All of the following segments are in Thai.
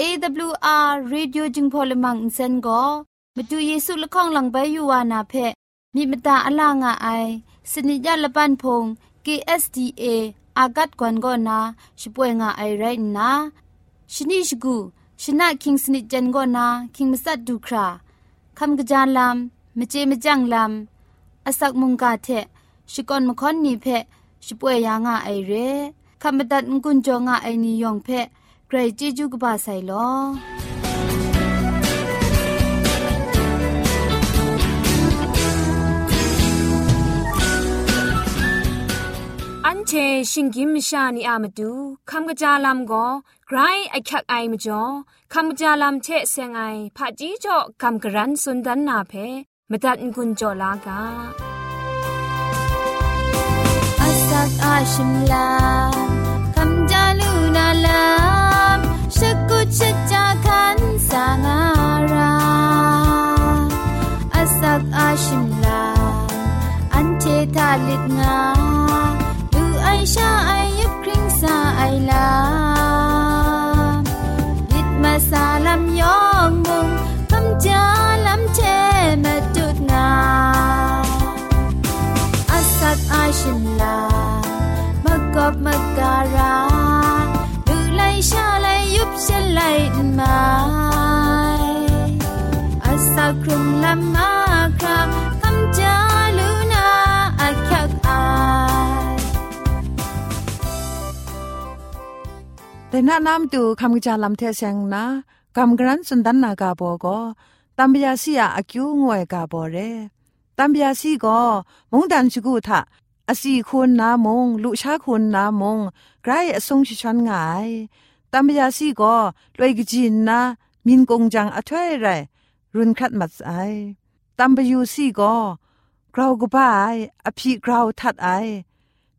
AWR Radio จึงพอลมังอินเซนก็มาดูเยซูละข้องหลังใบยูวานาเพมีมตาอลางอไอสนิจยาละปันพง KSDA อากัดกวนก็นาช่วยงาไอไรนะ ชนิชกูชนะคิงสนิจันก็นาคิงมัสัดดูคราคำกระจานลำม มเจมจังลำอสักมุงกาเทชิกอนมคอนนีเพชิป่วยยางาไอเรคำบดัดงกุนจงาไอนิยองเพเกรจิจูกบาไซลออันเชชิงกิมชานีอามาดูคำกระจาลำก็ไกรไอคักไอมจ่อคำกระจาลำเชเซงไอผาจีจ่อคำกระรันสุนดันนาเพ มตัดกุญจ่อลากาอาสักอาชิมลาคำจาลูนาลามสกุชจาคันสางาราอาสักอาชิมลาอันเททาลิดงาดูไอชาไอยุบคริงสาไอลาลิดมาสาลำยองมุงคำจา สักอาชิมลามกบมกการาดูไลชาไลยุบเชไลมาอาสักครุงลำมาคราคำจาลูนาอาคักอายแต่น้าน้ำตูคำกจาลำเทเซงนะกำกรันสุนดันนากาโบก็ตัมบยาซียอากิวงวยกาโบเรตัมบยาซีก็มงดันชกูทะ อาศัยคุณนามงลุชาคุณนามงไกรอสงชิชันงายตัมบยาซีก็ลอยกจินนะมินกงจังอถวยไรรุนคัดมัดไอตัมบยูซีก็กราวกบ้าไออภิกราวทัดไอ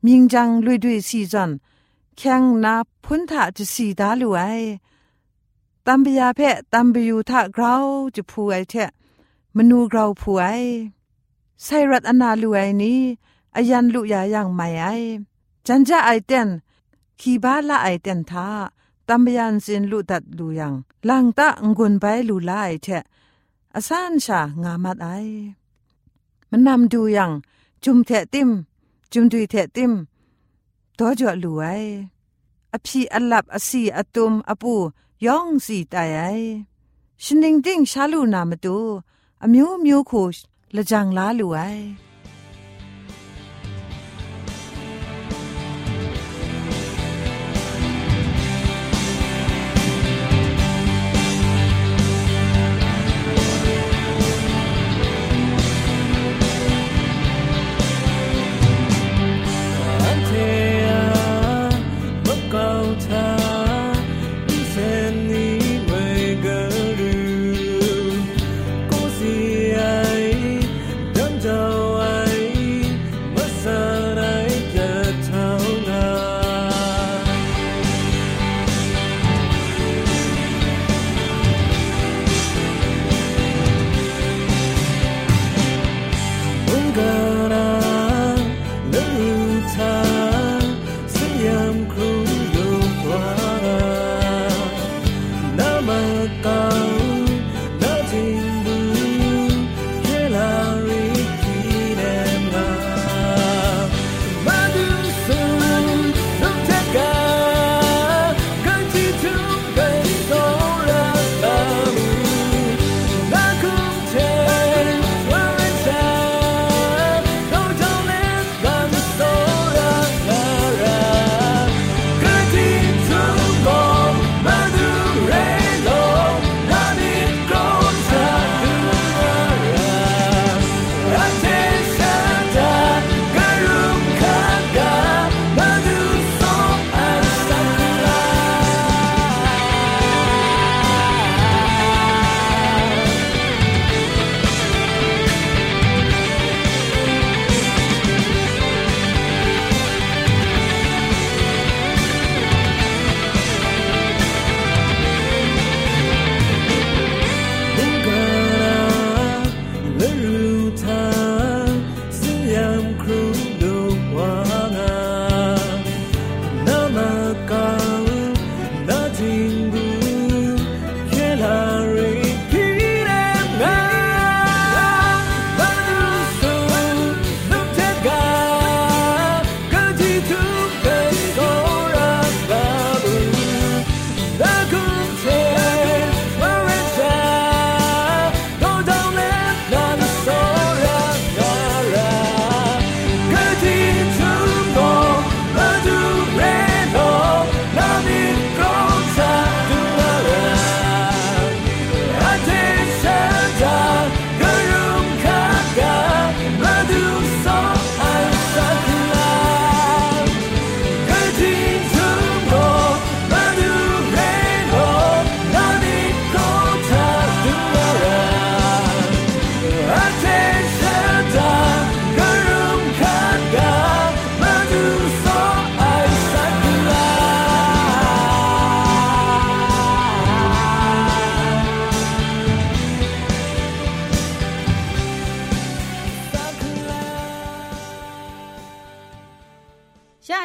มิงจังลุยดุยซีจันแข่งนาพุนทะจะสีดาลูไอตัมปยาเพะตัมปยูทะกราวจะพูไอเทะมนูกราวพูไอไซรัตอนาลูไอนี้ อายันลุยายังไม่ไอจันจะไอเต็นขีบาละไอเต็นทาตัมปยันสินลุตัดลูยังลังตะงุนไปลูลาไอเทะอาซานชางามัดไอมันนำดูยังจุมเทะติมจุมดุยเทะติม ตัวจอลูไออพีอัลลับอสีอตุมอปูยองสีตายไอชินิงดิ้งชาลูนามาดูอမျိုးမျိုးခုละจังลา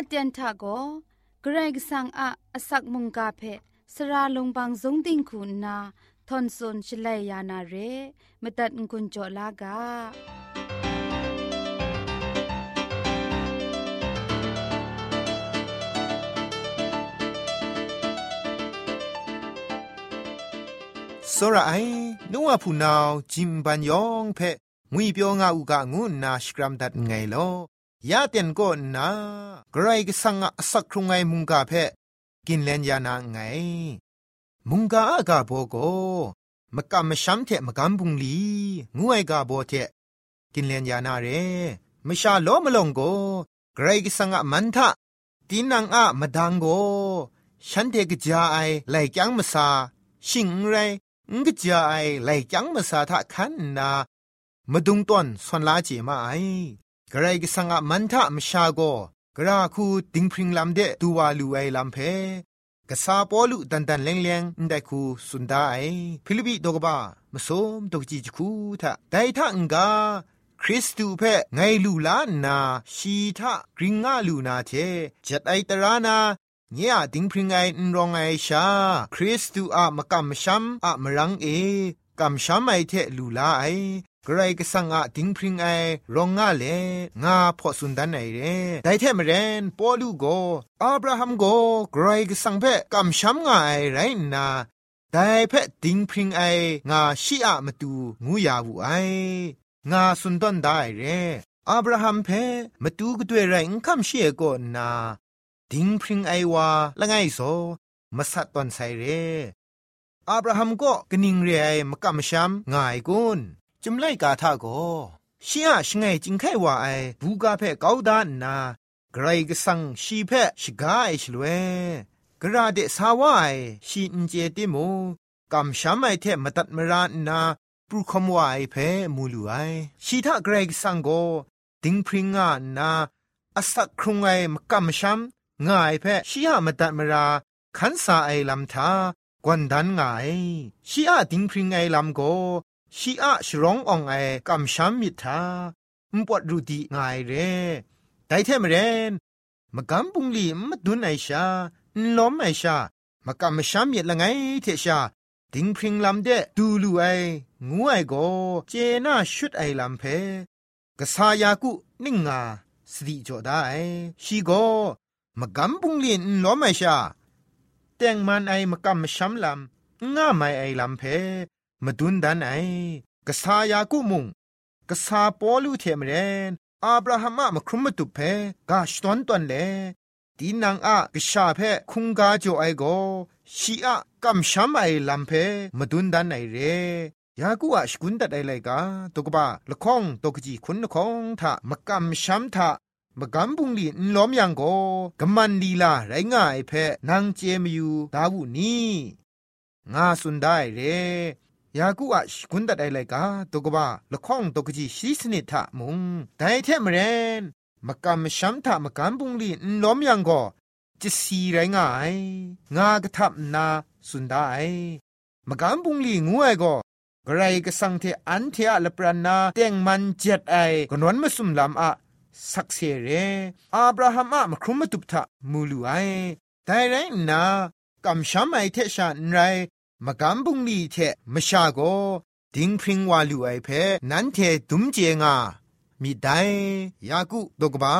เตียนทาโกเกรกสังอะอสักมุงกาเพสระลงบางสงติงคุณนาทอนซนชลัยยานาเรมตัดกุญจลากาစောရအိုင်နဝဖူနောင်ဂျင်ပန်ယောင်ဖဲငွေပြောငါဥကငုနာစကရမ်ဒတ်ငိုင်လော ยาเตียนก็นาไกรก็สังอสักครุงไงมุงกาเพกินเลนยานาไง มุงกาอากาโบโกมกำมช้ำเทมกำบุงลีงวยกาโบเทกินเลนยานาเรมชาโลมลงโกไกรก็สังอมันทะตีนังอะมาดังโกฉันเทกจาไอไหลจังมาซาชิงไรงกจาไอไหลจังมาซาทะคันนามาดุงต้นส่วนลาจีมาไอ กระไรก็สังอามันทะมชาโกกระคูดิงพริงลำเดตัววาลูไอลำเพกษาปอลุดันดันเลงเลงได้คูสุนดาไอฟิลิปิดกบ้ามสมดกจีจคูทะไดทะงกาคริสตูเพไงลูลานาชีทะกริงงาลูนาเทจัดไอตรานาเนี่ยดิงพริงไอนรองไอชา คริสตูอะมะกัมชัมอะมรังเอกัมชัมไอเทลูลาไอ กรก็สังอาดิงพริงไอรองงาเลงาพอสุนดันไอเรไดเทมเรนปอลูโกอับราฮัมโกกรก็สังเพกัมชัมงาไอไรนาไดเพดิงพริงไองาชีอะมตูงูยาวูไองาสุนดันได้เรอับราฮัมเพมตูกด้วยไรคัมเชียโกนาดิงพริงไอวาละไงโซมาสัตตอนไซเรอับราฮัมก็กนิงเรไอมกัมชัมงายกุน จุมไลกาทาโกชิอาชงไงจิงไขว่าไอบูกาเพกาวดานนาไกรกสังชีเพชิกาไอชลเวกระเดสาวไอชีอินเจติโมกำชามไอเทมตัดมรานนาปรุคมวาไอเพมูลูไอชีทาไกรกสังโกดิงพริงงานาอสักครุงไอมกำชามง่ายเพชีหามตัดมราขันสาไอลำทากวนดันง่ายชีอาดิงพริงไอลำโก ชีอะชร้องอองไอกำช้ำมิทามปวดรูดีง่ายเรแต่เทมเรนมกำปุงลีมดุนไอชาล้อมไอชามกำช้ำมิละไงเทชาดิงพริงลำเดดูลูไองูไอโกเจน่าชุดไอลำเพกษายากุนิ่งงาสติจอได้ชีโกมกำปุงลีนล้อมไอชาแต่งมันไอมกำช้ำลำง่าไม่ไอลำเพ มาดุนดันไอกษายากุมุงกษาปอลูเทมเรนอับราฮัมมาครุมมตุเพกาชตอนตันเลตีนังอะกษาเพคุงกาจ่อไอโกชีอะกัมชัมไอลัมเพมาดุนดันไอเรยากูอะสกุนตัดไอไลกาตกบะละข้องตกจีคุณละข้องทะมกัมชัมทะมกำบุงลีนล้อมยังโกกมันลีลาไรง่ายเพนางเจมยูดาวุนีงาสุนได้เร ยากูอะกุนดัดไอเลยกาตกบ้าละข้องตกจีชีสนิทะมุงแต่เทมเรนมกำชัมทะมกำบุงลีนล้อมยังก็จะสีไรงายงากระทับนาสุนได้มกำบุงลีงูไอก็กระไรก็สังเทอันเทอะละปรานาเตียงมันเจ็ดไอกนวนมาสุมลำอะสักเสเรอับราฮัมอะมครุมมาตุบทะมูลูไอแต่ไรนากำชัมไอเทชานไร มกำบุงลีเทมชาโกดิงพิงวาลูไอเพนันเทดุมเจงามีได้ยากุดกบา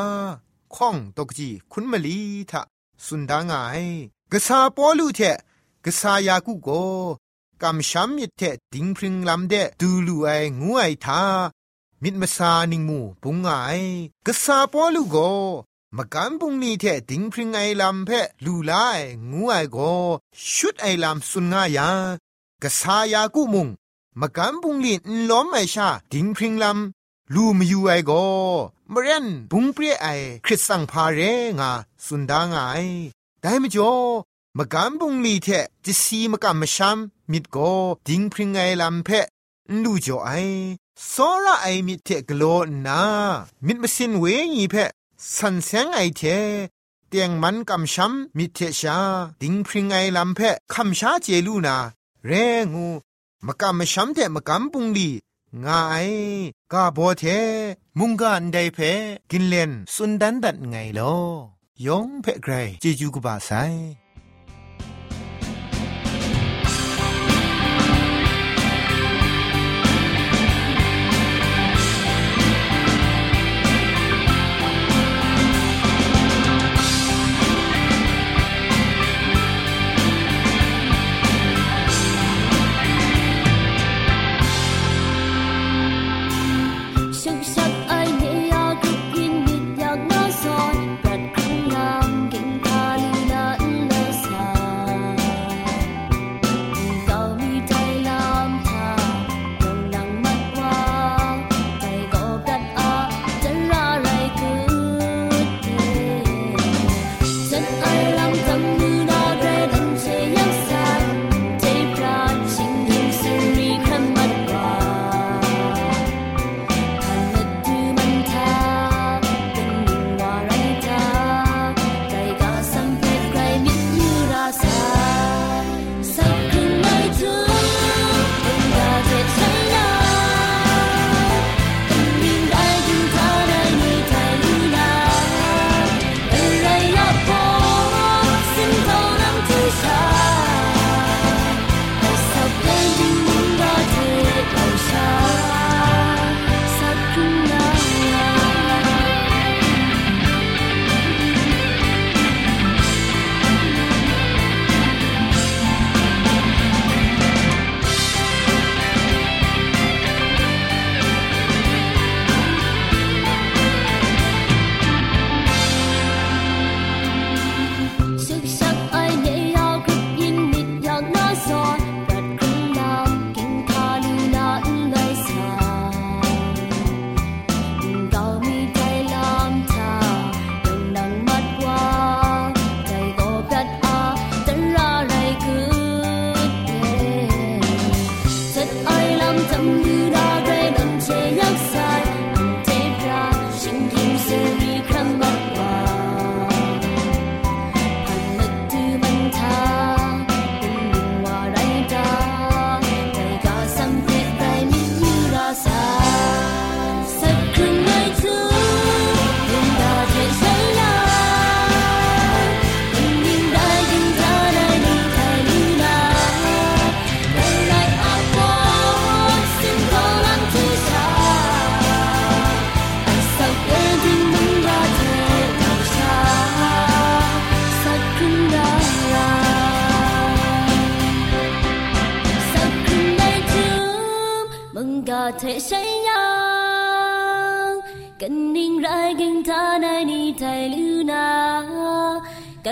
ข้องตกจีคุณมลีทะสุนดางายกษาปอลูเทกษายากุโกกำช้ำมิเทดิงพิงลำเดดูลูไองูไอทามิดมาซานิงมูปุงไงกษาปอลูโก มกันปุงนี้เทดิงพริงไอลำเพลูไลงูไอโกชุดไอลำสุนงายากษายากุมุงมกันปุงลีนล้อมไอชาดิงพริงลำลูมยูไอโกมเรนบุงเปรียไอคริสสังพาเรงาสุนดางไอได้มจ่อมกันปุงลีเทจิสีมกันมชัมมิดโกดิงพริงไอลำเพลูจ่อไอโซระไอมิเทกโลนามิดมสินเวงีเพ สันเสียงไอเทเตียงมันกำช้ำมิเทชา ดิงพริงไอลำเพะคำชาเจลูนา เรงูมกำช้ำเทมกำปุงลีงายกาโบเท มุงกันไดเพกินเลนสุนดันดัดไงลอยองเพ่ไกรเจจูกบาไซ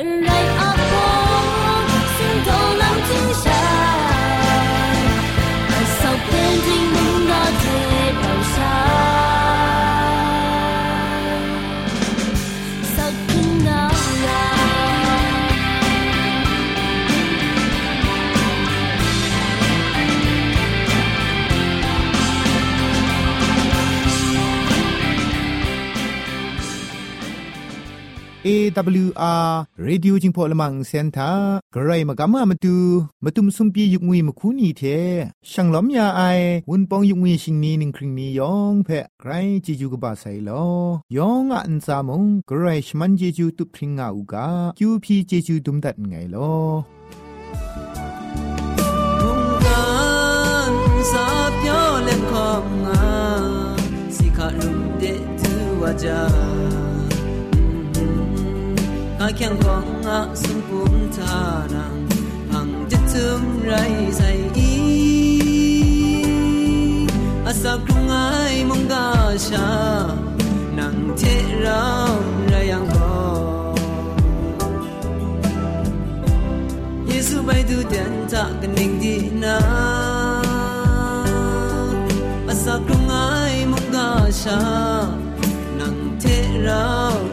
I like เอวอาร์เรดิโอจิงพอลมังเซนทากรมากามามาดูมาตุมซุมปียุกงวยมาคูนีเทช่างล้อมยาไอวุนปองยุกงวยชิงนีนิงคริงนียองเพะไกรจิจูกบาไซลอยองอันซามงกรายชมันเจจูตุพริงอาอูกาคิวพีเจจูตุมดัดไงลอสาบยอเล่นของงาสิขารุมเดตูวจา a kyang kong nga sung pum ta nang ang de tum rai sai i asa krung ai mong ga sha nang te rao ra yang go yesu bai du den ta ka ning di na asa krung ai mong ga sha nang te rao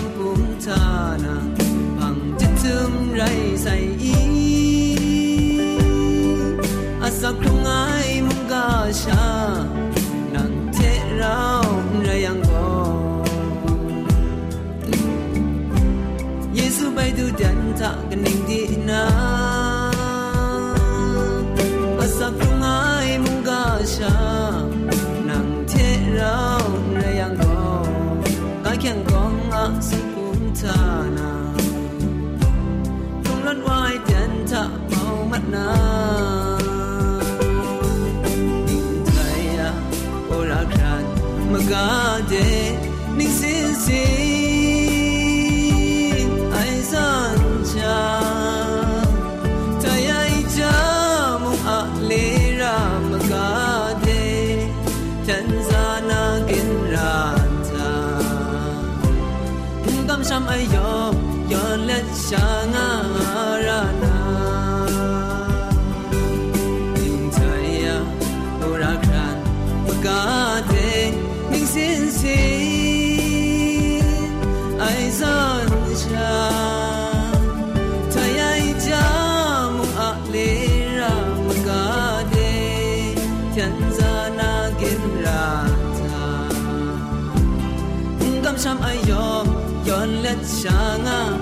zana kin rata Tum kam sham ayo yon let shanga ran 哟let上啊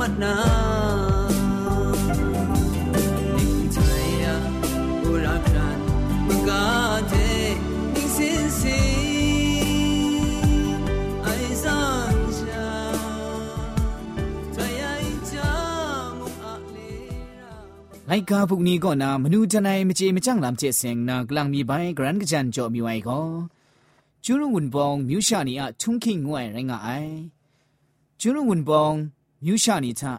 ไอซันชาทายายจามุอาเลราไลกาพวกนี้ก็นามนูทนายมเจมจังลำเจเสงนากลังมีใบกรันกจันจอมีไว้ก็จูรุงุนปองมิวชานีอะทุงคิงงวยไรงไอจูรุงุนปอง มิวชานีทะ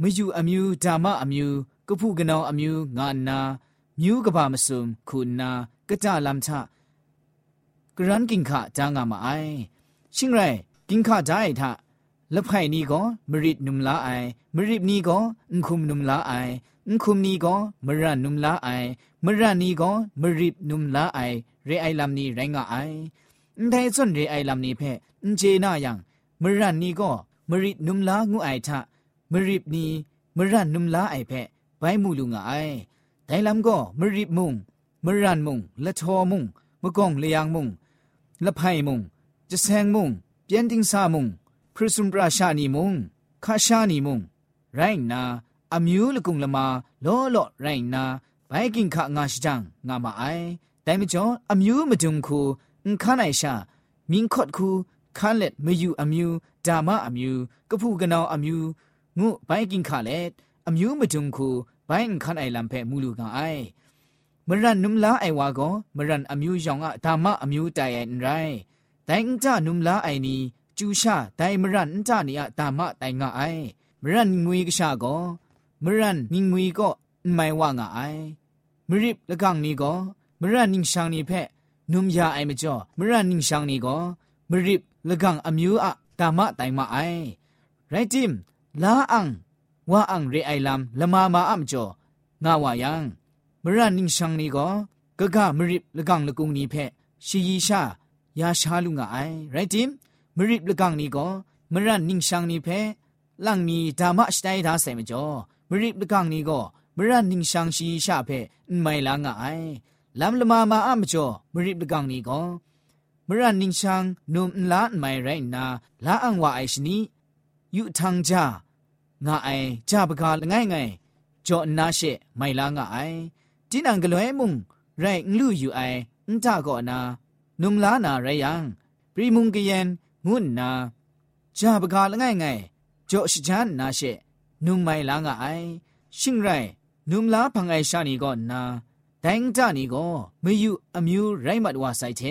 မယူအမျိုးဓမ္မအမျိုးကဖုကနောင်အမျိုးငါနာမြူးကဘာမစုံခုနာကကြလမ်ချกรันกิงขะจางามาไอชิงไรกิงขะจายทะละไผ่นี้ก็มริดนุมลาไอมริดนี้ก็อุคุมนุมลาไออุคุมนี้ก็มรันนุมลาไอมรันนี้ก็มริดนุมลาไอเรไอลำนี้ไรงะไออันไทส่วนเรไอลำนี้เพอันเจนายังมรันนี้ก็ มริดนุมลางูไอทะมริบนีมรันนุมลาไอแพะไปมูลุงไอแต่ลำก็มริบมุงมรันมุงละทอมุงมะกองเลียงมุงละไพมุงจะแซงมุงเปียนติงซามุงพระสุมปราชานีมุงคาชานีมุงไรนาอามิวละกุงละมาล้อหลอไรนาไปกินขะงาชจังงามาไอแต่ไม่จออามิวมาจุงคูอุ้งข้าไหนชามิงคดคู ခါလက်မယူအမျိုးဒါမအမျိုးကဖုကနောင်အမျိုးငုဘိုင်ကင်ခါလက်အမျိုးမတုံခုဘိုင်ခန်အိုင်လမ်ဖဲမူလူကအိုင်မရန်နုမလာအိုင်ဝါကောမရန်အမျိုးရောင်ကဒါမအမျိုးတိုင်ရိုင်းတိုင်ကြနုမလာအိုင်နီကျူရှာတိုင်မရန်ကြနေရဒါမတိုင်ကအိုင်မရန်ငွေကရှာကောမရန်ငငွေကောမိုင်ဝါငါအိုင်မရစ်လကန်နီကောမရန်နင်းရှန်နီဖဲနုမယာအိုင်မကျော်မရန်နင်းရှန်နီကော มริบละกังอมิวอะตามะไตมาไอไรจิมลาอังว่าอังเรไอลัมละมามาอัมจองาวายังมรันนิงชังนี้ก็กะกะมริบละกังละกุงนี้เพชียีชายาชาลุงไอไรจิมมริบละกังนี้ก็มรันนิงชังนี้เพลังมีธรรมะสไตดาเซมจอมริบลกังนี้ก็มรันนิงชังชีชาเพไม่ลางไอลำละมามาอะมจ่อมริบลกังนี้ก็ มรันนิงชังนุมลาไม่ไรนาลาอังว่าไอชนียุทังจางาไอจาบกาลง่ายไงจอนาเชไม่ลางาไอจินังกลวยมุงไรลูอยู่ไออุตะก่อนานุมลานาไรยังปรีมุงกยันงุนนาจาบกาลง่ายไงจอชจานนาเชนุมไม่ลางาไอชิงไรนุมลาพังไอชานีก่อนนาแต่งจานีก็ไม่อยู่อมิวไรมัดว่าใส่เท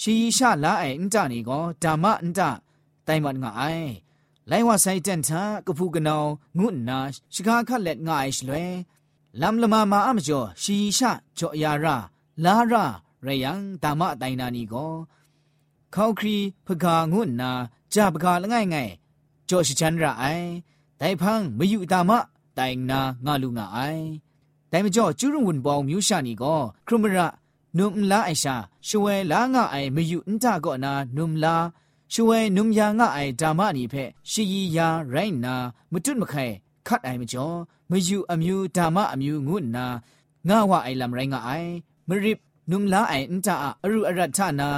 ရှီရှာလာအိုင်ကြနီကိုဓမ္မအန်တတိုင်မတ်ငါအိုင်လိုင်ဝါဆိုင်တန်တာကဖူကနောင်ငုနာရှကာခက်လက်ငါအိုင်ရှလွဲလမ်လမမာအမကျော်ရှီရှာကြော်ယာရာလာရာရယံဓမ္မတိုင်နာနီကိုခေါခရီဖကာငုနာကြပကာလငိုင်ငိုင်ကြော်ရှချန်ရာအိုင်ဒိုင်ဖန်းမယူဓမ္မတိုင်နာငါလူငါအိုင်တိုင်မကျော်ကျူးရုံဝန်ပေါမြူရှာနီကိုခရမရ နုံလာအိုင်ရှာရှဝဲလာငါအိုင်မယူအန်တာကောနာနုံလာရှဝဲနုံယာငါအိုင်ဓမ္မနီဖက်ရှီယီယာရိုင်းနာမတွတ်မခဲခတ်အိုင်မကျော်မယူအမျိုးဓမ္မအမျိုးငုနာငါဝအိုင်လမ်ရိုင်းငါအိုင်မရစ်နုံလာအိုင်အန်တာအရုအရထနာ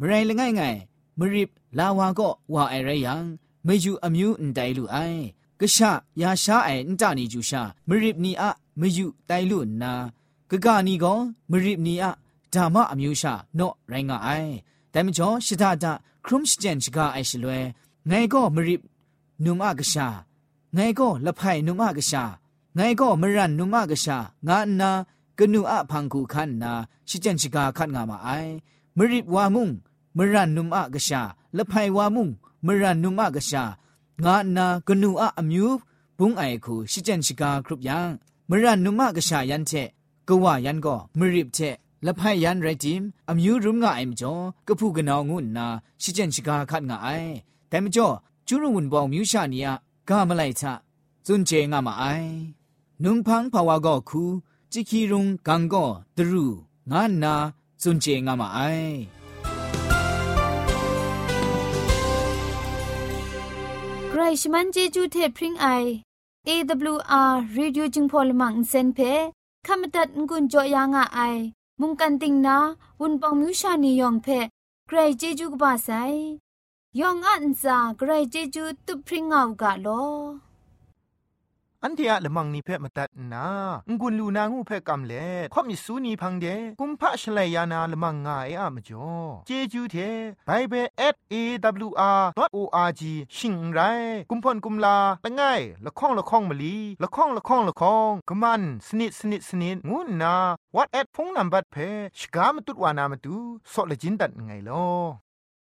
မရိုင်လငိုင်ငိုင်မရစ်လာဝါကောဝါအိုင်ရယံမယူအမျိုးအန်တိုင်လူအိုင်ကရှာယာရှာအိုင်အန်တာနီကျူရှာမရစ်နီအမယူတိုင်လူနာဂဂနီကောမရစ်နီအ ဓမ္မအမျိုးရှာနော့ရိုင်းငါအိုင်တိုင်မကျော်ရှိတာတာခရုမရှ်ဂျန်ချကအိုင်ရှလွဲငိုင်ကောမရစ်နုံအကရှာငိုင်ကောလဖိုင်နုံအကရှာငိုင်ကောမရန်နုံအကရှာငါနာကနုအဖန်ကူခန်နာရှိကြန်ချကခတ်ငါမအိုင်မရစ်ဝါမုံမရန်နုံအကရှာလဖိုင်ဝါမုံမရန်နုံအကရှာငါနာကနုအအမျိုးဘုံအိုင်ခုရှိကြန်ချကခရုပယံမရန်နုမကရှာယန်တဲ့ကဝယန်ကိုမရ ละพายยันไรจิมอามิวรุมงาไอมจ่อกะพูกะนาวงุนนาชิเจนชิกาคัดงาไอแต่มจ่อจุรุวนบองมิวชานียกามะไลทะซุนเจงามาไอนุมพังภาวะก็คูจิคีรุงกังโก็ตรุงานนาสุนเจงามาไอใครชมันเจจูเทพริงไอ AWR Radio จึงพอลมังเซนเพคำตัดงุนจอยางอไอ มุงกันติงนาวุนปองมิวชานียองเพเกรเจจูกบาไซยองอันซาเกรเจจูตุพริงเอากาโล อันเทียละมังนิเพ่มาตัดนางุนลูนางูเพ่กำเล่ข่อมิสูนีพังเดกุมพะชเลยานาละมังงาเออะมจ่อเจจูเทไบเบิล @awr.org ชิงไรกุมพ่นกุมลาละง่ายละข้องละข้องมะลีละข้องละข้องละข้องกะมันสนิดสนิดสนิดงูนา what at พงนัมบัดเพชกามตุดวานามตุซอเลจินดัดไงลอ